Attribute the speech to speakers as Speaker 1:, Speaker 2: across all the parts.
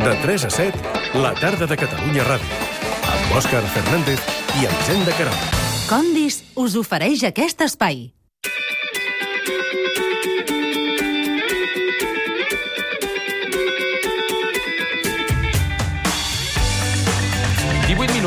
Speaker 1: De 3 a 7, la tarda de Catalunya Ràdio. Amb Òscar Fernández i Elisenda Caral.
Speaker 2: Condis us ofereix aquest espai.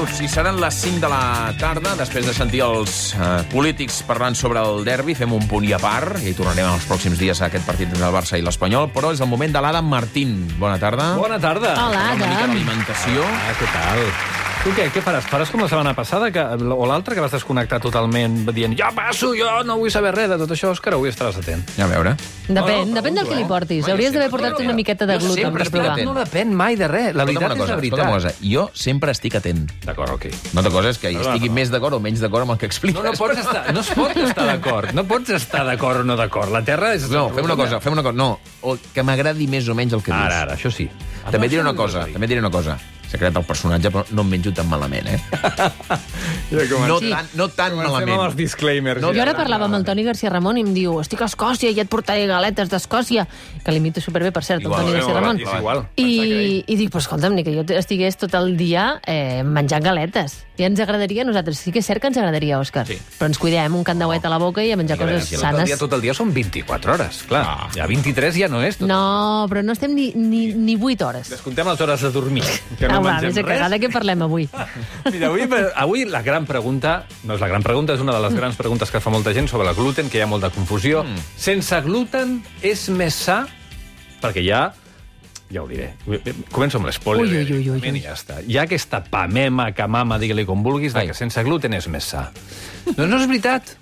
Speaker 3: Minuts i seran les 5 de la tarda, després de sentir els eh, polítics parlant sobre el derbi, fem un punt i a part, i tornarem els pròxims dies a aquest partit entre el Barça i l'Espanyol, però és el moment de l'Adam Martín. Bona tarda.
Speaker 4: Bona tarda.
Speaker 2: Hola,
Speaker 3: Una mica d'alimentació.
Speaker 4: Ah, què tal? Tu què, què faràs? Faràs com la setmana passada, que, o l'altra, que vas desconnectar totalment, dient jo passo, jo no vull saber res de tot això, Òscar, avui estaràs atent.
Speaker 3: A veure.
Speaker 2: Depèn,
Speaker 4: No, no,
Speaker 2: depèn del que li
Speaker 4: eh?
Speaker 2: portis.
Speaker 3: Mai,
Speaker 2: Hauries d'haver portat una miqueta de
Speaker 3: jo
Speaker 2: gluten
Speaker 3: sempre
Speaker 2: per
Speaker 3: estic
Speaker 2: provar.
Speaker 3: atent.
Speaker 4: No depèn mai de res, la veritat
Speaker 3: cosa,
Speaker 4: és la veritat.
Speaker 3: cosa. Jo sempre estic atent.
Speaker 4: D'acord, ok.
Speaker 3: Una altra cosa és que hi
Speaker 4: No, no,
Speaker 3: estigui
Speaker 4: no.
Speaker 3: més d'acord o menys d'acord amb el que expliques.
Speaker 4: No, no pots estar, no es pot estar d'acord. No pots estar d'acord o no d'acord. La Terra és...
Speaker 3: No, fem una cosa, fem una cosa. No, o que m'agradi més o menys el que dius.
Speaker 4: Ara, ara, això sí.
Speaker 3: També diré una cosa, també diré una cosa. Secret del personatge, però no em menjo tan malament, eh? No
Speaker 2: Sí.
Speaker 3: tan, no tan
Speaker 4: Comencem amb els
Speaker 3: malament.
Speaker 4: disclaimers.
Speaker 3: No,
Speaker 2: Jo ara parlava amb el Toni García Ramon i em diu estic a Escòcia i et portaré galetes d'Escòcia, que l'imito superbé, per cert,
Speaker 3: Igual,
Speaker 2: el Toni
Speaker 3: eh,
Speaker 2: García
Speaker 3: igual,
Speaker 2: Ramon.
Speaker 4: és igual.
Speaker 2: I, I dic, però escolta'm, ni que jo estigués tot el dia eh, menjant galetes. Ja ens agradaria a nosaltres. Sí que és cert que ens agradaria, Òscar.
Speaker 3: Sí.
Speaker 2: Però ens cuidem, un candauet a la boca i a menjar
Speaker 3: a veure,
Speaker 2: coses
Speaker 3: aquí
Speaker 4: Tot el,
Speaker 2: sanes.
Speaker 4: dia, tot el dia són 24 hores, clar.
Speaker 3: Ah.
Speaker 4: Ja 23 ja no és. Tot.
Speaker 2: No, però no estem ni, ni, ni 8 hores.
Speaker 4: Descomptem les hores de dormir, que no
Speaker 2: ah, va,
Speaker 4: mengem
Speaker 2: cagar, de què parlem avui?
Speaker 4: Mira, avui, avui la gran pregunta, no és la gran pregunta, és una de les grans preguntes que fa molta gent sobre el gluten, que hi ha molta confusió. Mm. Sense gluten és més sa? Perquè ja ja ho diré. Començo amb l'espoiler.
Speaker 2: Ui, ui, ui, ui, ui.
Speaker 4: I ja està. Hi ha aquesta pamema, camama, digue-li com vulguis, de
Speaker 3: Ai.
Speaker 4: que sense gluten és més sa. Doncs no és veritat.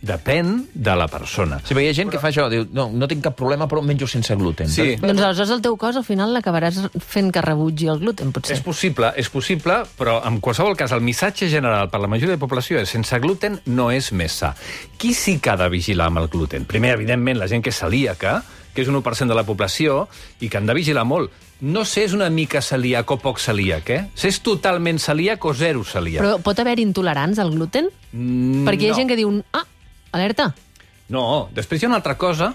Speaker 4: Depèn de la persona.
Speaker 3: Sí, hi ha gent que fa això, diu, no, no tinc cap problema, però menjo sense gluten.
Speaker 4: Sí.
Speaker 2: doncs aleshores el teu cos al final l'acabaràs fent que rebutgi el gluten, potser.
Speaker 4: És possible, és possible, però en qualsevol cas el missatge general per la majoria de la població és sense gluten no és més sa. Qui sí que ha de vigilar amb el gluten? Primer, evidentment, la gent que és celíaca, que és un 1% de la població, i que han de vigilar molt. No sé és una mica celíac o poc celíac, eh? Si és totalment celíac o zero celíac.
Speaker 2: Però pot haver intolerants al gluten?
Speaker 4: Mm,
Speaker 2: Perquè hi ha
Speaker 4: no.
Speaker 2: gent que diu, ah, alerta.
Speaker 4: No, després hi ha una altra cosa.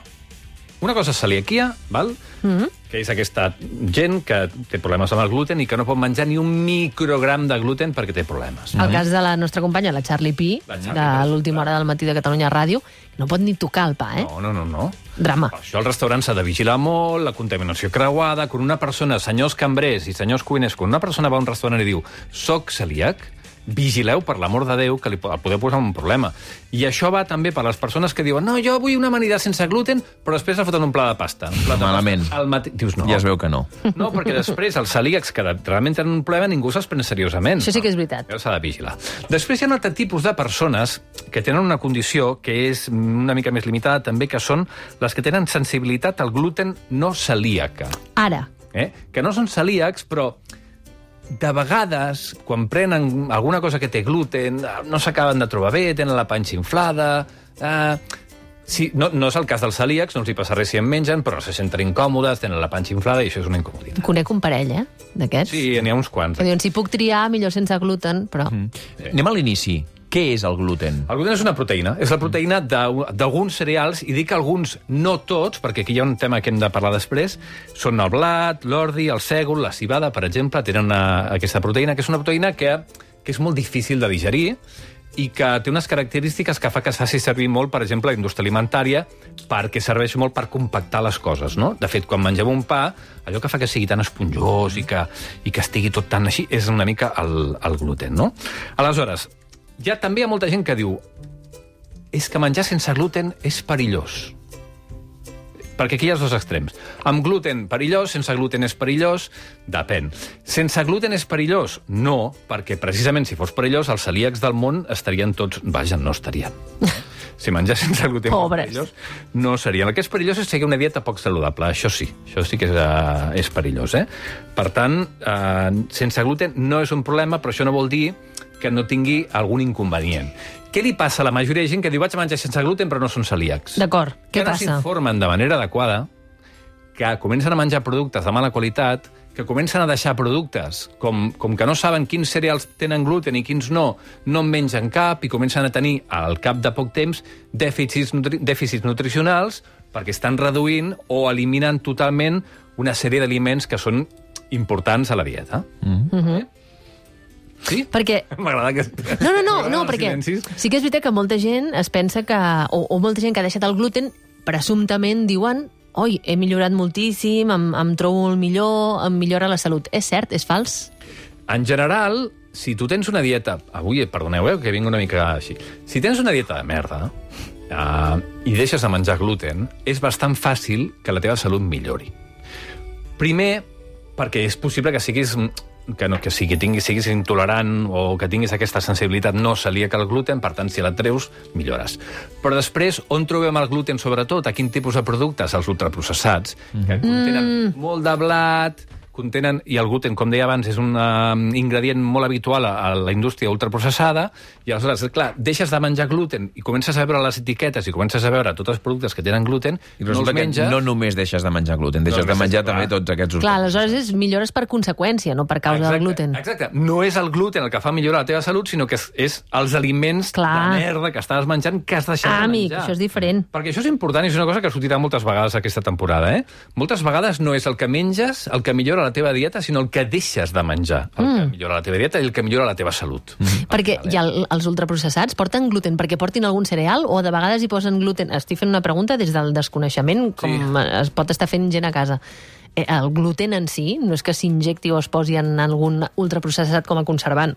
Speaker 4: Una cosa és celiaquia, val? Mm. -hmm. que és aquesta gent que té problemes amb el gluten i que no pot menjar ni un microgram de gluten perquè té problemes.
Speaker 2: El cas de la nostra companya, la Charlie Pi,
Speaker 4: La Charlie
Speaker 2: de l'última hora del matí de Catalunya Ràdio, no pot ni tocar el pa, eh?
Speaker 4: No, no, no, no.
Speaker 2: Drama.
Speaker 4: Per això el restaurant s'ha de vigilar molt, la contaminació creuada, quan una persona, senyors cambrers i senyors cuiners, quan una persona va a un restaurant i diu soc celíac, vigileu, per l'amor de Déu, que li el podeu posar un problema. I això va també per les persones que diuen no, jo vull una amanida sense gluten, però després es foten un pla de pasta. Un plat de
Speaker 3: Malament.
Speaker 4: Pasta. Al mati... Dius, no.
Speaker 3: Ja es veu que no.
Speaker 4: No, perquè després els celíacs que realment tenen un problema ningú se'ls pren seriosament.
Speaker 2: Això sí que és veritat.
Speaker 4: Això s'ha de vigilar. Després hi ha un altre tipus de persones que tenen una condició que és una mica més limitada també, que són les que tenen sensibilitat al gluten no celíaca.
Speaker 2: Ara,
Speaker 4: Eh? Que no són celíacs, però de vegades, quan prenen alguna cosa que té gluten, eh, no s'acaben de trobar bé, tenen la panxa inflada... Eh, sí, no, no és el cas dels celíacs, no els hi passa res si en mengen, però se senten incòmodes, tenen la panxa inflada i això és una incomoditat.
Speaker 2: conec un parell, eh, d'aquests.
Speaker 4: Sí, n'hi ha uns quants.
Speaker 2: Diuen, si puc triar, millor sense gluten, però...
Speaker 4: Mhm.
Speaker 3: Anem a l'inici. Què és el gluten?
Speaker 4: El gluten és una proteïna. És la proteïna d'al- d'alguns cereals, i dic alguns, no tots, perquè aquí hi ha un tema que hem de parlar després, són el blat, l'ordi, el sègol, la cibada, per exemple, tenen una, aquesta proteïna, que és una proteïna que, que és molt difícil de digerir i que té unes característiques que fa que es faci servir molt, per exemple, la indústria alimentària, perquè serveix molt per compactar les coses, no? De fet, quan mengem un pa, allò que fa que sigui tan esponjós i que, i que estigui tot tan així, és una mica el, el gluten, no? Aleshores, ja també hi ha molta gent que diu és que menjar sense gluten és perillós. Perquè aquí hi ha els dos extrems. Amb gluten, perillós, sense gluten és perillós, depèn. Sense gluten és perillós? No, perquè precisament si fos perillós, els celíacs del món estarien tots... Vaja, no estarien. Si menjar sense gluten
Speaker 2: Pobres.
Speaker 4: perillós, no serien. El que és perillós és seguir una dieta poc saludable, això sí. Això sí que és, uh, és perillós, eh? Per tant, uh, sense gluten no és un problema, però això no vol dir que no tingui algun inconvenient. Què li passa a la majoria de gent que diu vaig a menjar sense gluten però no són celíacs?
Speaker 2: D'acord, què
Speaker 4: que no
Speaker 2: passa?
Speaker 4: s'informen de manera adequada, que comencen a menjar productes de mala qualitat, que comencen a deixar productes, com, com que no saben quins cereals tenen gluten i quins no, no en mengen cap i comencen a tenir, al cap de poc temps, dèficits, nutri dèficits nutricionals perquè estan reduint o eliminant totalment una sèrie d'aliments que són importants a la dieta.
Speaker 2: Mhm.
Speaker 4: Sí?
Speaker 2: Perquè
Speaker 4: M'agrada que...
Speaker 2: No, no, no, no perquè
Speaker 4: silencis.
Speaker 2: sí que és veritat que molta gent es pensa que... O, o molta gent que ha deixat el gluten, presumptament diuen oi, he millorat moltíssim, em, em trobo molt millor, em millora la salut. És cert? És fals?
Speaker 4: En general, si tu tens una dieta... Avui, perdoneu, eh, que vinc una mica així. Si tens una dieta de merda uh, i deixes de menjar gluten, és bastant fàcil que la teva salut millori. Primer, perquè és possible que siguis que, no, que sigui, tinguis, siguis intolerant o que tinguis aquesta sensibilitat no celíaca al gluten, per tant, si la treus, millores. Però després, on trobem el gluten, sobretot? A quin tipus de productes? Els ultraprocessats, que contenen molt de blat, contenen, i el gluten, com deia abans, és un uh, ingredient molt habitual a, a la indústria ultraprocessada, i aleshores, clar, deixes de menjar gluten i comences a veure les etiquetes i comences a veure tots els productes que tenen gluten,
Speaker 3: I
Speaker 4: no els menges...
Speaker 3: no només deixes de menjar gluten, deixes
Speaker 4: No,
Speaker 3: de menjar
Speaker 4: clar.
Speaker 3: també tots aquests
Speaker 2: Clar, aleshores és millores per conseqüència, no per causa del gluten.
Speaker 4: Exacte. No és el gluten el que fa millorar la teva salut, sinó que és, és els aliments
Speaker 2: Clar.
Speaker 4: de merda que estàs menjant que has deixat
Speaker 2: Ah,
Speaker 4: de
Speaker 2: amic,
Speaker 4: menjar.
Speaker 2: això és diferent.
Speaker 4: Perquè això és important i és una cosa que sortirà moltes vegades aquesta temporada. Eh? Moltes vegades no és el que menges el que millora la teva dieta, sinó el que deixes de menjar el que millora la teva dieta i el que millora la teva salut.
Speaker 2: Mm. Perquè ha el- els ultraprocessats porten gluten perquè portin algun cereal o de vegades hi posen gluten. Estic fent una pregunta des del desconeixement, com
Speaker 4: Sí.
Speaker 2: es pot estar fent gent a casa. Eh, El gluten en si no és que s'injecti o es posi en algun ultraprocessat com a conservant.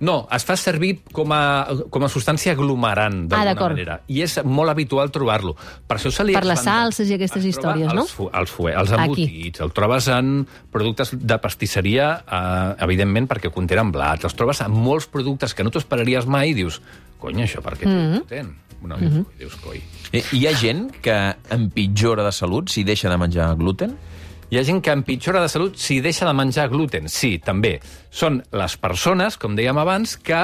Speaker 4: No, es fa servir com a, com a substància aglomerant,
Speaker 2: Ah,
Speaker 4: d'alguna
Speaker 2: d'acord.
Speaker 4: manera. I és molt habitual trobar-lo. Per això se li
Speaker 2: Per les salses i aquestes històries, no?
Speaker 4: Els, els, els
Speaker 2: Aquí.
Speaker 4: embotits, el trobes en productes de pastisseria, eh, evidentment, perquè contenen blat. Els trobes en molts productes que no t'ho esperaries mai i dius, cony, això per què mm -hmm. No, mm -hmm. dius, coi.
Speaker 3: Hi ha gent que empitjora de salut si deixa de menjar gluten?
Speaker 4: Hi ha gent que empitjora de salut si deixa de menjar gluten. Sí, també. Són les persones, com dèiem abans, que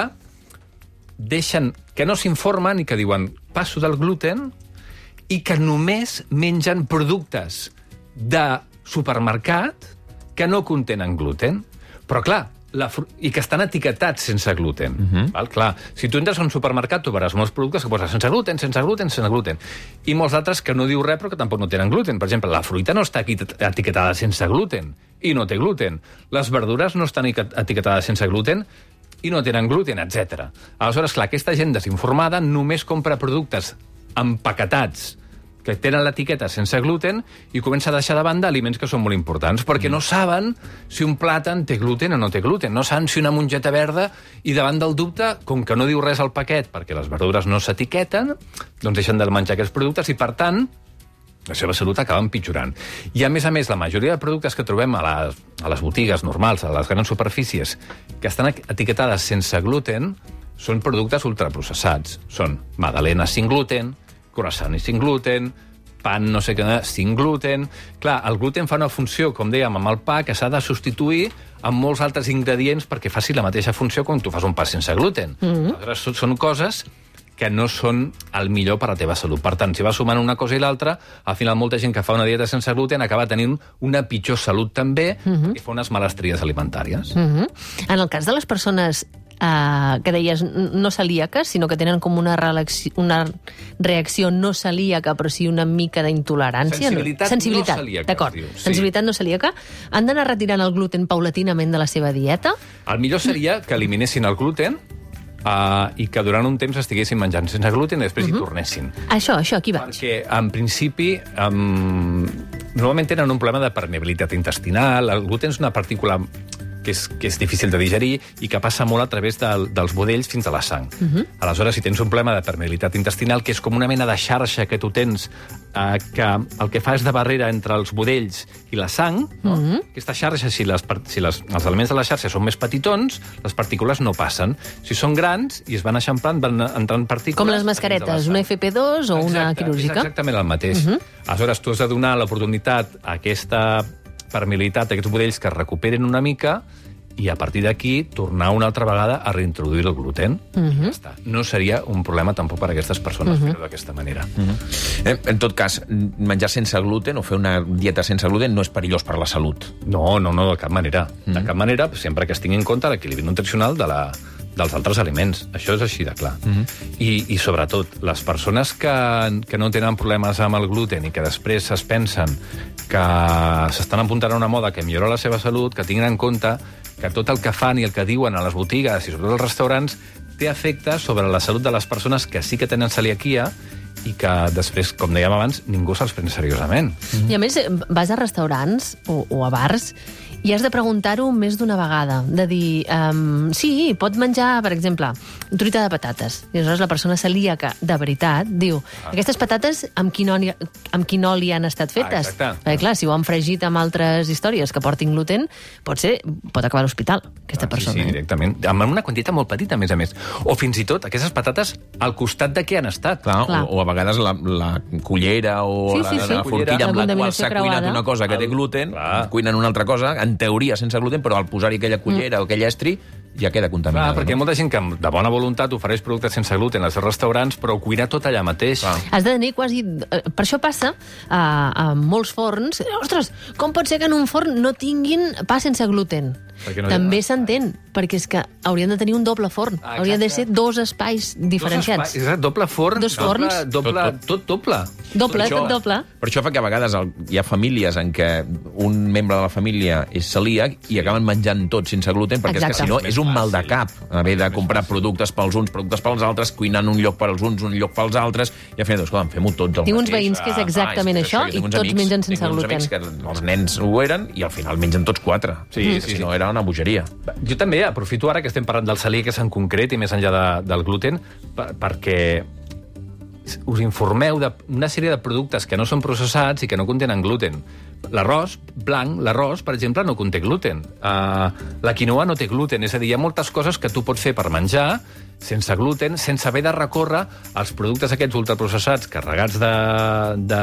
Speaker 4: deixen, que no s'informen i que diuen passo del gluten i que només mengen productes de supermercat que no contenen gluten. Però, clar, la fru- i que estan etiquetats sense gluten. Uh -huh. val? Clar, si tu entres a un supermercat, tu veuràs molts productes que posen sense gluten, sense gluten, sense gluten. I molts altres que no diu res però que tampoc no tenen gluten. Per exemple, la fruita no està aquí etiquetada sense gluten i no té gluten. Les verdures no estan etiquetades sense gluten i no tenen gluten, etc. Aleshores, clar, aquesta gent desinformada només compra productes empaquetats que tenen l'etiqueta sense gluten i comença a deixar de banda aliments que són molt importants, perquè no saben si un plàtan té gluten o no té gluten, no saben si una mongeta verda, i davant del dubte, com que no diu res al paquet, perquè les verdures no s'etiqueten, doncs deixen de menjar aquests productes i, per tant, la seva salut acaba empitjorant. I, a més a més, la majoria de productes que trobem a les, a les botigues normals, a les grans superfícies, que estan etiquetades sense gluten, són productes ultraprocessats. Són magdalenes sin gluten, croissants sin gluten, pan no sé què, sin gluten... Clar, el gluten fa una funció, com dèiem, amb el pa, que s'ha de substituir amb molts altres ingredients perquè faci la mateixa funció quan tu fas un pa sense gluten. Mm -hmm. Aleshores, són, coses que no són el millor per a la teva salut. Per tant, si vas sumant una cosa i l'altra, al final molta gent que fa una dieta sense gluten acaba tenint una pitjor salut també uh -huh. i fa unes males tries alimentàries. Uh
Speaker 2: Mm -hmm. En el cas de les persones eh, que deies no celíaques, sinó que tenen com una, reacció, una reacció no celíaca, però sí una mica d'intolerància.
Speaker 4: Sensibilitat
Speaker 2: Sensibilitat
Speaker 4: no celíaca,
Speaker 2: D'acord.
Speaker 4: sí.
Speaker 2: Sensibilitat no celíaca. Han d'anar retirant el gluten paulatinament de la seva dieta?
Speaker 4: El millor seria que eliminessin el gluten uh, i que durant un temps estiguessin menjant sense gluten i després uh -huh. hi tornessin.
Speaker 2: Això, això, aquí vaig.
Speaker 4: Perquè, en principi, um, normalment tenen un problema de permeabilitat intestinal. El gluten és una partícula que és, que és difícil de digerir i que passa molt a través del, dels budells fins a la sang. Uh -huh. Aleshores, si tens un problema de permeabilitat intestinal, que és com una mena de xarxa que tu tens, eh, que el que fa és de barrera entre els budells i la sang, no? uh -huh. aquesta xarxa, si, les, si les, els elements de la xarxa són més petitons, les partícules no passen. Si són grans i es van eixamplant, van entrant partícules...
Speaker 2: Com les mascaretes, una FP2 o una
Speaker 4: Exacte,
Speaker 2: quirúrgica?
Speaker 4: És exactament el mateix. Uh -huh. Aleshores, tu has de donar l'oportunitat a aquesta permeabilitat, a aquests budells que es recuperen una mica i a partir d'aquí tornar una altra vegada a reintroduir el gluten. Uh -huh. ja està. No seria un problema tampoc per a aquestes persones uh -huh. fer-ho d'aquesta manera. Uh -huh.
Speaker 3: Eh, en tot cas, menjar sense gluten o fer una dieta sense gluten no és perillós per la salut.
Speaker 4: No, no, no, de cap manera. Mm. De cap manera, sempre que es tingui en compte l'equilibri nutricional de la, dels altres aliments. Això és així de clar. Mm -hmm. I, I, sobretot, les persones que, que no tenen problemes amb el gluten i que després es pensen que s'estan apuntant a una moda que millora la seva salut, que tinguin en compte que tot el que fan i el que diuen a les botigues i sobretot als restaurants té efecte sobre la salut de les persones que sí que tenen celiaquia i que després, com dèiem abans, ningú se'ls pren seriosament.
Speaker 2: I a més, vas a restaurants o, o a bars i has de preguntar-ho més d'una vegada. De dir, um, sí, pot menjar, per exemple, truita de patates. I aleshores la persona celíaca, de veritat, diu, aquestes patates amb quin, oli, amb quin oli han estat fetes?
Speaker 4: Ah, exacte.
Speaker 2: Perquè, clar, si ho han fregit amb altres històries que portin gluten, pot ser, pot acabar a l'hospital, aquesta
Speaker 4: Ah,
Speaker 2: persona.
Speaker 4: Sí, sí,
Speaker 2: eh?
Speaker 4: directament. Amb una quantitat molt petita, a més a més. O fins i tot aquestes patates al costat de què han estat.
Speaker 3: Clar,
Speaker 2: Clar.
Speaker 3: O, o a vegades la, la cullera o
Speaker 2: Sí,
Speaker 3: la,
Speaker 2: sí, sí.
Speaker 3: la forquilla
Speaker 2: La
Speaker 3: amb la qual s'ha cuinat una cosa que té
Speaker 4: El-
Speaker 3: gluten,
Speaker 4: Clar.
Speaker 3: cuinen una altra cosa, en teoria sense gluten, però al posar-hi aquella cullera mm. o aquell estri ja queda
Speaker 4: Clar,
Speaker 3: contaminada.
Speaker 4: perquè hi ha
Speaker 3: no?
Speaker 4: molta gent que de bona voluntat ofereix productes sense gluten als restaurants, però ho cuina tot allà mateix.
Speaker 3: Clar.
Speaker 2: Has de tenir quasi... eh, Per això passa a, a molts forns. Ostres, com pot ser que en un forn no tinguin pa sense gluten?
Speaker 4: No
Speaker 2: També s'entén, perquè és que haurien de tenir un doble forn.
Speaker 4: Ah,
Speaker 2: Haurien de ser dos espais diferenciats.
Speaker 4: Dos espais, exacte, doble forn.
Speaker 2: Dos
Speaker 4: doble,
Speaker 2: forns.
Speaker 4: Doble,
Speaker 3: Tot,
Speaker 4: tot, tot doble.
Speaker 2: Doble,
Speaker 3: Per això-
Speaker 2: tot doble.
Speaker 3: Per això fa que a vegades el, hi ha famílies en què un membre de la família és celíac i acaben menjant tot sense gluten, perquè és
Speaker 2: Exacte.
Speaker 3: que si no és un mal de cap haver de comprar productes pels uns, productes pels altres, cuinant un lloc pels uns, un lloc pels altres, i al final, escolta, fem-ho tots el
Speaker 2: Tinc uns
Speaker 3: mateix.
Speaker 2: veïns que és
Speaker 3: Ah,
Speaker 2: exactament
Speaker 3: és que
Speaker 2: això, i tots
Speaker 3: amics-
Speaker 2: mengen sense
Speaker 3: tinc uns
Speaker 2: gluten.
Speaker 3: amics que els nens ho eren i al final mengen tots quatre.
Speaker 4: Sí, sí,
Speaker 3: Si
Speaker 4: sí.
Speaker 3: no, era una bogeria.
Speaker 4: Jo també aprofito ara que estem parlant del celíac en concret i més enllà de, del gluten per, perquè us informeu d'una sèrie de productes que no són processats i que no contenen gluten. L'arròs blanc, l'arròs, per exemple, no conté gluten. Uh, la quinoa no té gluten, és a dir, hi ha moltes coses que tu pots fer per menjar sense gluten, sense haver de recórrer als productes aquests ultraprocessats carregats de, de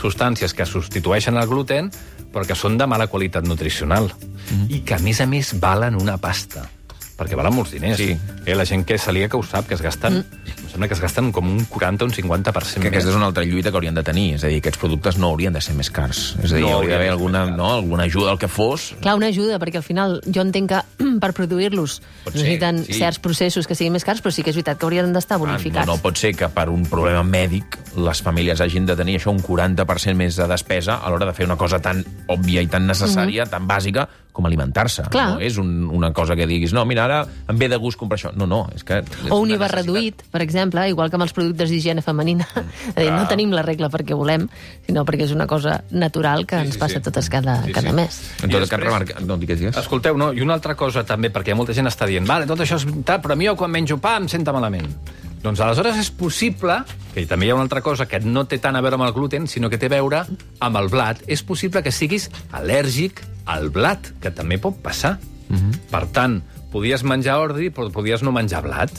Speaker 4: substàncies que substitueixen el gluten però que són de mala qualitat nutricional
Speaker 3: Mhm.
Speaker 4: i que, a més a més, valen una pasta perquè valen molts diners.
Speaker 3: Sí.
Speaker 4: Eh, la gent que és celíaca ho sap, que es gasten... Mm. Em sembla que es gasten com un 40 o un 50%
Speaker 3: Que
Speaker 4: més.
Speaker 3: aquesta és una altra lluita que haurien de tenir. És a dir, aquests productes no haurien de ser més cars. És a dir,
Speaker 4: No
Speaker 3: hauria d'haver alguna, no, alguna ajuda al que fos.
Speaker 2: Clar, una ajuda, perquè al final jo entenc que per produir-los necessiten
Speaker 3: sí.
Speaker 2: certs processos que siguin més cars, però sí que és veritat que haurien d'estar
Speaker 3: Ah,
Speaker 2: bonificats.
Speaker 3: No, no pot ser que per un problema mèdic les famílies hagin de tenir això un 40% més de despesa a l'hora de fer una cosa tan òbvia i tan necessària, tan bàsica, com alimentar-se. No és un, una cosa que diguis, no, mira, ara em ve de gust comprar això. No, no, és que... és
Speaker 2: O un
Speaker 3: una
Speaker 2: IVA reduït, per exemple, igual que amb els productes d'higiene femenina. És a dir, no tenim la regla perquè volem, sinó perquè és una cosa natural que ens
Speaker 4: sí,
Speaker 2: passa
Speaker 4: sí.
Speaker 2: totes cada,
Speaker 4: Sí,
Speaker 2: cada
Speaker 4: sí.
Speaker 2: mes.
Speaker 3: En tot cas, remarca... No, digues, digues.
Speaker 4: Escolteu, no, i una altra cosa també, perquè molta gent està dient vale, tot això és veritat, però a mi jo quan menjo pa em senta malament. Doncs aleshores és possible, que també hi ha una altra cosa que no té tant a veure amb el gluten, sinó que té a veure amb el blat. És possible que siguis al·lèrgic al blat, que també pot passar. Per tant, podies menjar ordi, però podies no menjar blat.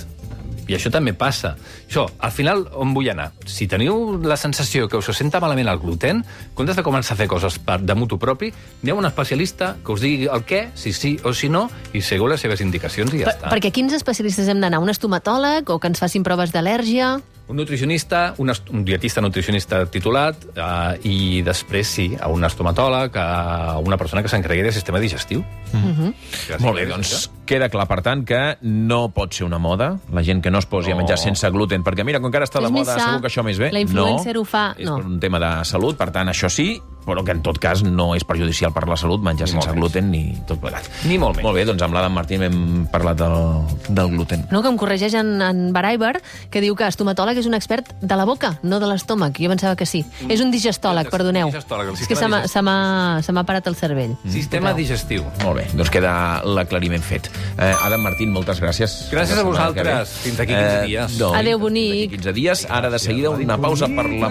Speaker 4: I això també passa. Això, al final, on vull anar? Si teniu la sensació que us senta malament el gluten, en comptes de començar a fer coses per, de mutu propi, aneu a un especialista que us digui el què, si sí o si no, i segueu les seves indicacions i ja
Speaker 2: Per,
Speaker 4: està.
Speaker 2: perquè quins especialistes hem d'anar? Un estomatòleg o que ens facin proves d'al·lèrgia?
Speaker 4: Un nutricionista, un, un dietista nutricionista titulat eh, i després, sí, a un estomatòleg, a una persona que s'encarregui del sistema digestiu.
Speaker 2: Mhm.
Speaker 4: Que
Speaker 3: Molt bé,
Speaker 4: és
Speaker 3: doncs
Speaker 4: això.
Speaker 3: queda clar, per tant, que no pot ser una moda, la gent que no es posi
Speaker 4: No.
Speaker 3: a menjar sense gluten, perquè mira, com que ara està de
Speaker 2: És més
Speaker 3: moda,
Speaker 2: sa.
Speaker 3: segur que això més bé.
Speaker 2: La influencer
Speaker 3: no,
Speaker 2: ho fa,
Speaker 3: És
Speaker 2: no.
Speaker 3: per un tema de salut, per tant, això sí, però que en tot cas no és perjudicial per la salut menjar
Speaker 4: Ni
Speaker 3: sense gluten ni tot plegat.
Speaker 4: Ni molt menys.
Speaker 3: Molt bé, doncs amb l'Adam Martín hem parlat del, del gluten.
Speaker 2: No, que em corregeix en, en Baraiber, que diu que estomatòleg és un expert de la boca, no de l'estómac. Jo pensava que sí. És un digestòleg, perdoneu.
Speaker 4: Digestòleg,
Speaker 2: és que se m'ha- se m'ha se m'ha parat el cervell.
Speaker 4: Sistema digestiu.
Speaker 3: Molt bé, doncs queda l'aclariment fet. Eh, Adam Martín, moltes gràcies.
Speaker 4: Gràcies
Speaker 3: La
Speaker 4: a vosaltres. Fins d'aquí 15 dies.
Speaker 3: no,
Speaker 2: Adéu,
Speaker 3: fins
Speaker 2: bonic.
Speaker 3: d'aquí 15 dies. Ara, de seguida, una pausa per la...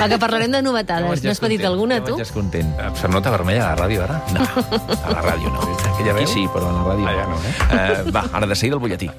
Speaker 2: Va, que parlarem de novetades. N'has petit alguna, tu?
Speaker 3: Ja estàs content.
Speaker 4: Eh, Se nota vermella a la ràdio, ara?
Speaker 3: No, a la ràdio no.
Speaker 4: Aquella
Speaker 3: Aquí
Speaker 4: veu?
Speaker 3: sí, però a la ràdio
Speaker 4: Ah, ja no, eh?
Speaker 3: eh? Va, ara de seguida el butlletí.